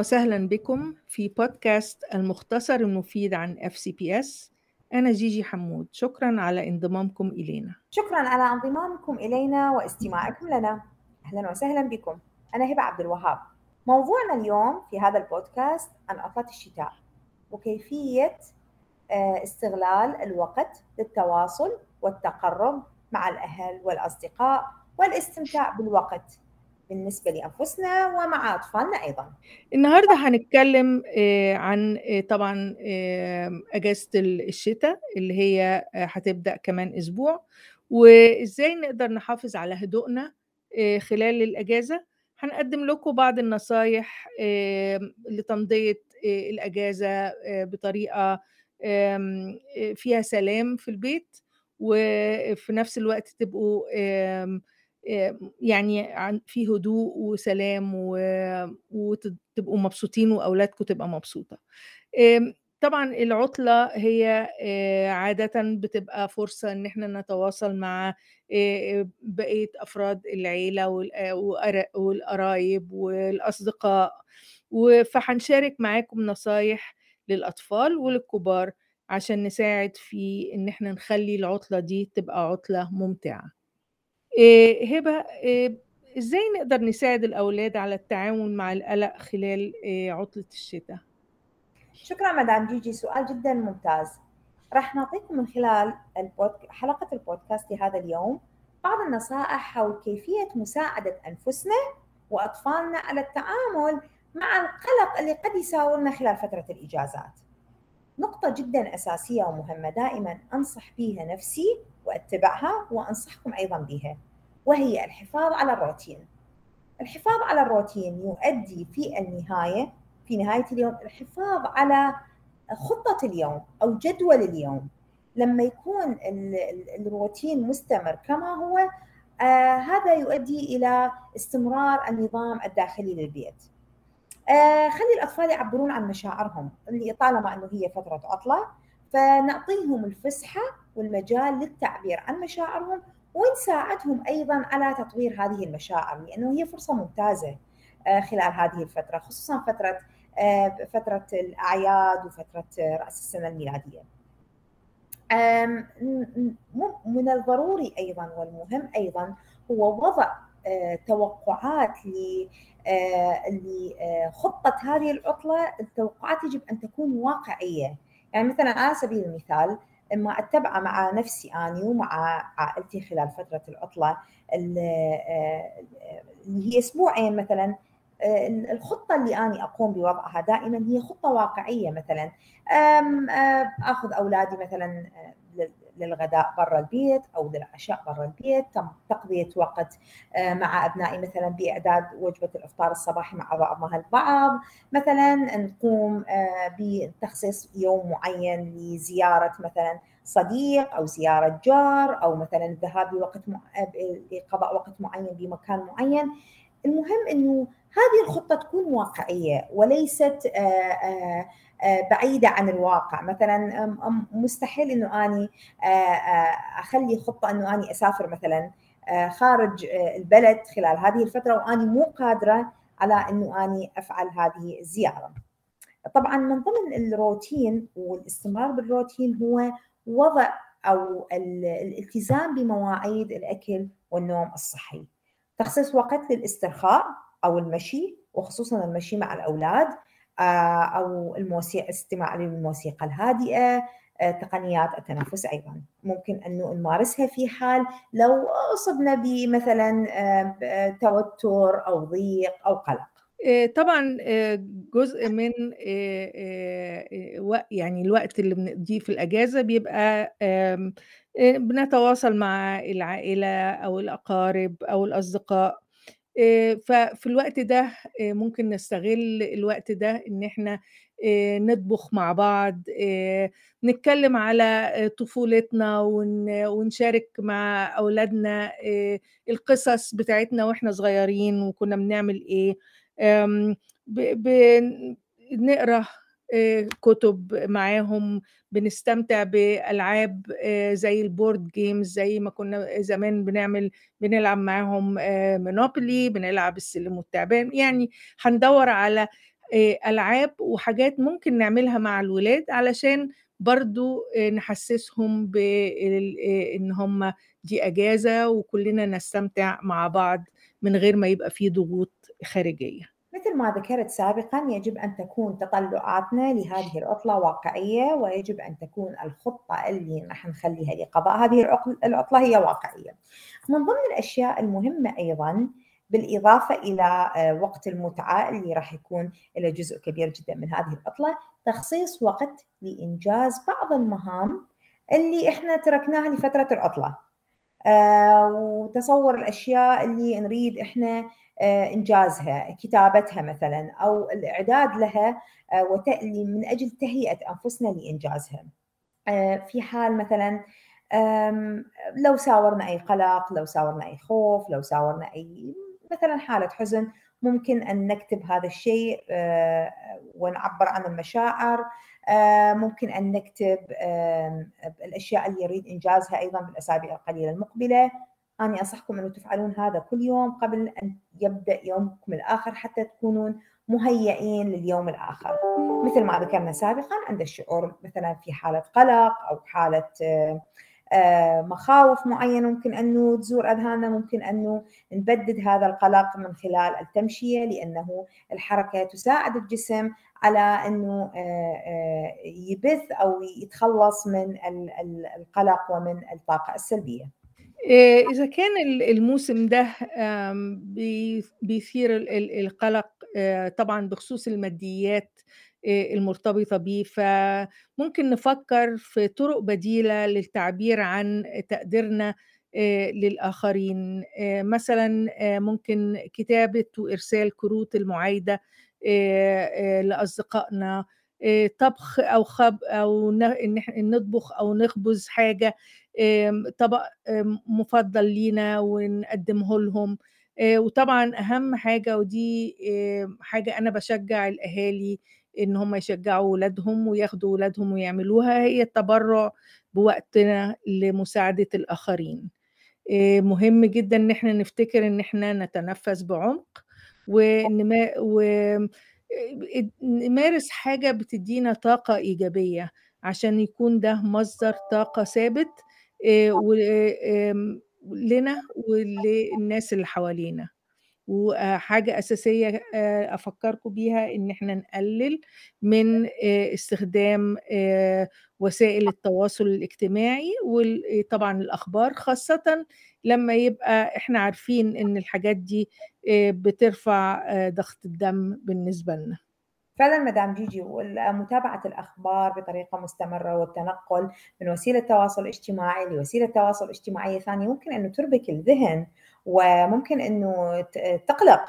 وسهلا بكم في بودكاست المختصر المفيد عن FCPS أنا جيجي حمود. شكرا على انضمامكم إلينا. شكرا على انضمامكم إلينا واستماعكم لنا. أهلا وسهلا بكم. أنا هبة عبد الوهاب. موضوعنا اليوم في هذا البودكاست عن عطلة الشتاء وكيفية آه، استغلال الوقت للتواصل والتقرب مع الأهل والأصدقاء والاستمتاع بالوقت. بالنسبة لأنفسنا ومع أطفالنا أيضا. النهاردة هنتكلم آه، عن آه، طبعا أجازة الشتاء اللي هي هتبدأ كمان أسبوع. وإزاي نقدر نحافظ على هدوءنا خلال الأجازة؟ هنقدم لكم بعض النصايح لتمضية الأجازة بطريقة فيها سلام في البيت وفي نفس الوقت تبقوا يعني في هدوء وسلام وتبقوا مبسوطين وأولادكم تبقى مبسوطة. طبعا العطلة هي عادة بتبقى فرصة إن إحنا نتواصل مع بقية أفراد العيلة والقرايب والأصدقاء. فهنشارك معاكم نصايح للأطفال وللكبار عشان نساعد في إن إحنا نخلي العطلة دي تبقى عطلة ممتعة. هبة إزاي نقدر نساعد الأولاد على التعامل مع القلق خلال عطلة الشتاء؟ شكرا مدام جيجي سؤال جدا ممتاز. راح نعطيكم من خلال البودك... حلقة البودكاست هذا اليوم بعض النصائح حول كيفية مساعدة أنفسنا وأطفالنا على التعامل مع القلق اللي قد يساورنا خلال فترة الإجازات. نقطة جدا أساسية ومهمة دائما أنصح بها نفسي وأتبعها وأنصحكم أيضا بها وهي الحفاظ على الروتين. الحفاظ على الروتين يؤدي في النهاية في نهاية اليوم الحفاظ على خطة اليوم أو جدول اليوم. لما يكون الروتين مستمر كما هو آه هذا يؤدي إلى استمرار النظام الداخلي للبيت. آه خلي الأطفال يعبرون عن مشاعرهم اللي طالما أنه هي فترة عطلة فنعطيهم الفسحة والمجال للتعبير عن مشاعرهم ونساعدهم أيضا على تطوير هذه المشاعر؟ لأنه هي فرصة ممتازة آه خلال هذه الفترة خصوصا فترة آه، فترة الأعياد وفترة رأس السنة الميلادية. من الضروري أيضا والمهم أيضا هو وضع آه، توقعات لخطة هذه العطلة التوقعات يجب أن تكون واقعية. يعني مثلا على سبيل المثال ما اتبعه مع نفسي أني ومع عائلتي خلال فترة العطلة اللي هي أسبوعين مثلا. الخطة اللي أنا أقوم بوضعها دائما هي خطة واقعية مثلا. أخذ أولادي مثلا للغداء برا البيت أو للعشاء برا البيت. تم تقضية وقت مع أبنائي مثلا بإعداد وجبة الإفطار الصباحي مع بعضنا البعض. مثلا نقوم بتخصيص يوم معين لزيارة مثلا صديق أو زيارة جار أو مثلا الذهاب لوقت لقضاء وقت معين بمكان معين. المهم إنه هذه الخطة تكون واقعية وليست آه، آه، آه، بعيدة عن الواقع مثلا مستحيل إنه أني أخلي خطة إنه أني أسافر مثلا خارج البلد خلال هذه الفترة وأني مو قادرة على إنه أني أفعل هذه الزيارة. طبعا من ضمن الروتين والاستمرار بالروتين هو وضع أو الالتزام بمواعيد الأكل والنوم الصحي. تخصيص وقت للاسترخاء أو المشي وخصوصا المشي مع الأولاد آه، أو الموسيقى الاستماع للموسيقى الهادئة آه، تقنيات التنفس أيضا. ممكن انه نمارسها في حال لو أصبنا بمثلا آه، توتر أو ضيق أو قلق. طبعا جزء من يعني الوقت اللي بنقضيه في الأجازة بيبقى بنتواصل مع العائلة أو الأقارب أو الأصدقاء. ففي الوقت ده ممكن نستغل الوقت ده إن إحنا نطبخ مع بعض نتكلم على طفولتنا ونشارك مع أولادنا القصص بتاعتنا وإحنا صغيرين وكنا بنعمل إيه بنقرا كتب معاهم بنستمتع بألعاب زي ال board games زي ما كنا زمان بنعمل بنلعب معاهم مونوبولي بنلعب السلم والتعبان. يعني هندور على ألعاب وحاجات ممكن نعملها مع الولاد علشان برضو نحسسهم بإن هم دي أجازة وكلنا نستمتع مع بعض من غير ما يبقى فيه ضغوط خارجية. مثل ما ذكرت سابقا يجب أن تكون تطلعاتنا لهذه العطلة واقعية ويجب أن تكون الخطة اللي راح نخليها لقضاء هذه العطلة هي واقعية. من ضمن الأشياء المهمة أيضا بالإضافة إلى وقت المتعة اللي راح يكون له جزء كبير جدا من هذه العطلة تخصيص وقت لإنجاز بعض المهام اللي إحنا تركناها لفترة العطلة. وتصور الأشياء اللي نريد إحنا إنجازها كتابتها مثلا أو الإعداد لها من أجل تهيئة أنفسنا لإنجازها. في حال مثلا لو ساورنا أي قلق لو ساورنا أي خوف لو ساورنا أي مثلا حالة حزن ممكن أن نكتب هذا الشيء ونعبر عن المشاعر. ممكن أن نكتب الأشياء اللي يريد إنجازها أيضا بالأسابيع القليلة المقبلة. أنا أنصحكم أن تفعلون هذا كل يوم قبل أن يبدأ يومكم الآخر حتى تكونون مهيئين لليوم الآخر. مثل ما ذكرنا سابقا عند الشعور مثلا في حالة قلق أو حالة مخاوف معينة ممكن أنه تزور أذهاننا ممكن أنه نبدد هذا القلق من خلال التمشية لأنه الحركة تساعد الجسم على أنه يبث أو يتخلص من القلق ومن الطاقة السلبية. إذا كان الموسم ده بيثير القلق طبعا بخصوص الماديات المرتبطة بيه فممكن نفكر في طرق بديلة للتعبير عن تقديرنا للآخرين. مثلا ممكن كتابة وإرسال كروت المعايدة لأصدقائنا طبخ أو خب أو نطبخ أو نخبز حاجة. طبق مفضل لينا ونقدمه لهم. وطبعا أهم حاجة ودي حاجة أنا بشجع الأهالي إن هم يشجعوا ولادهم وياخدوا ولادهم ويعملوها هي التبرع بوقتنا لمساعدة الآخرين. مهم جدا إن إحنا نفتكر إن إحنا نتنفس بعمق ونمارس حاجة بتدينا طاقة إيجابية عشان يكون ده مصدر طاقة ثابت لنا وللناس اللي حوالينا. وحاجة أساسية أفكركم بيها إن إحنا نقلل من استخدام وسائل التواصل الاجتماعي وطبعا الأخبار خاصة لما يبقى إحنا عارفين إن الحاجات دي بترفع ضغط الدم بالنسبة لنا. فعلا مدام جيجي ومتابعة الأخبار بطريقة مستمرة والتنقل من وسيلة تواصل اجتماعي لوسيلة تواصل اجتماعية ثانية ممكن أنه تربك الذهن وممكن أنه تقلق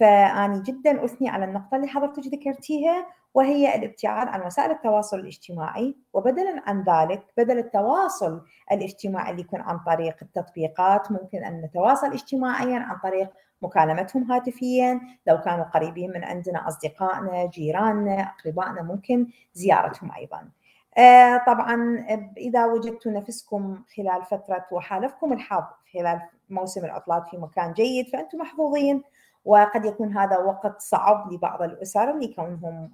فأنا جدا أثني على النقطة اللي حضرتك ذكرتيها وهي الابتعاد عن وسائل التواصل الاجتماعي وبدلا عن ذلك بدل التواصل الاجتماعي اللي يكون عن طريق التطبيقات ممكن أن نتواصل اجتماعيا عن طريق مكالمتهم هاتفيا. لو كانوا قريبين من عندنا أصدقائنا جيراننا أقربائنا ممكن زيارتهم أيضا. طبعا إذا وجدتوا نفسكم خلال فترة وحالفكم الحظ خلال موسم العطلات في مكان جيد فأنتم محظوظين. وقد يكون هذا وقت صعب لبعض الأسر لكونهم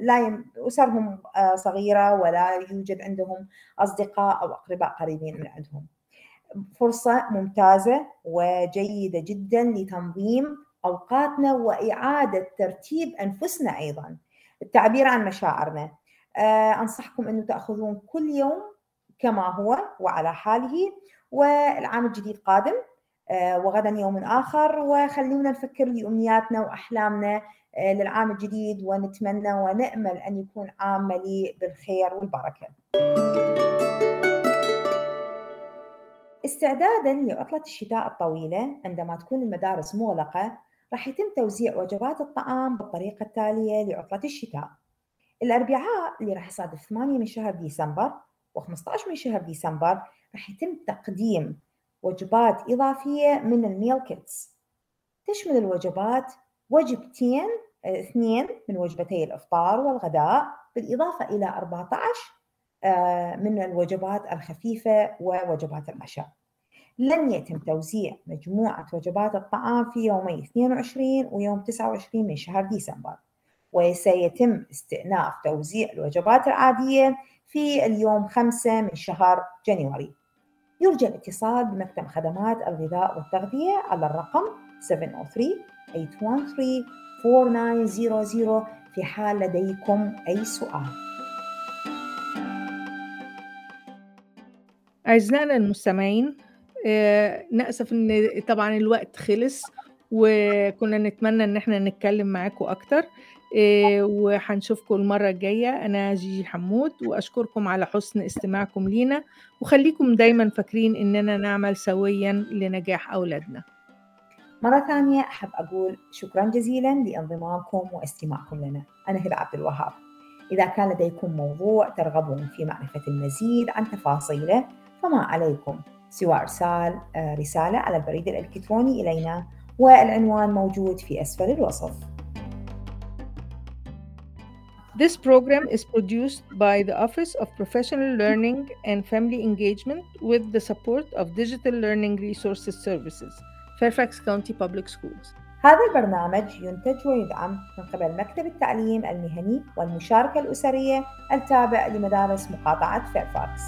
لا أسرهم صغيرة ولا يوجد عندهم أصدقاء أو أقرباء قريبين من عندهم. فرصة ممتازة وجيدة جدا لتنظيم أوقاتنا وإعادة ترتيب أنفسنا أيضا. التعبير عن مشاعرنا أنصحكم أنه تأخذون كل يوم كما هو وعلى حاله والعام الجديد قادم وغدا يوم آخر. وخلونا نفكر لأمنياتنا وأحلامنا للعام الجديد ونتمنى ونأمل أن يكون عام مليء بالخير والبركة. استعدادا لعطلة الشتاء الطويلة عندما تكون المدارس مغلقة راح يتم توزيع وجبات الطعام بالطريقة التالية لعطلة الشتاء. الأربعاء اللي راح يصادف 8 من شهر ديسمبر و15 من شهر ديسمبر راح يتم تقديم وجبات إضافية من ال meal kits. تشمل الوجبات وجبتين اثنين من وجبتي الإفطار والغداء بالإضافة إلى 14 من الوجبات الخفيفة ووجبات العشاء. لن يتم توزيع مجموعة وجبات الطعام في يومي 22 ويوم 29 من شهر ديسمبر. وسيتم استئناف توزيع الوجبات العادية في اليوم 5 من شهر جانيوري يرجى الاتصال بمكتب خدمات الغذاء والتغذية على الرقم 703-813-4900 في حال لديكم أي سؤال. أعزائنا المستمعين آه، نأسف إن طبعا الوقت خلص وكنا نتمنى إن إحنا نتكلم معاكم أكتر. وهنشوفكم المرة الجاية. أنا جيجي حمود وأشكركم على حسن استماعكم لينا وخليكم دايما فاكرين إننا نعمل سويا لنجاح أولادنا. مرة ثانية أحب أقول شكرا جزيلا لانضمامكم واستماعكم لنا. أنا هبة عبد الوهاب. إذا كان لديكم موضوع ترغبون في معرفة المزيد عن تفاصيله فما عليكم. سوى إرسال آه، رسالة على البريد الإلكتروني إلينا والعنوان موجود في أسفل الوصف. This program is produced by the Office of Professional Learning and Family Engagement with the support of Digital Learning Resources Services, Fairfax County Public Schools. هذا البرنامج ينتج ويدعم من قبل مكتب التعليم المهني والمشاركة الأسرية التابع لمدارس مقاطعة فيرفاكس.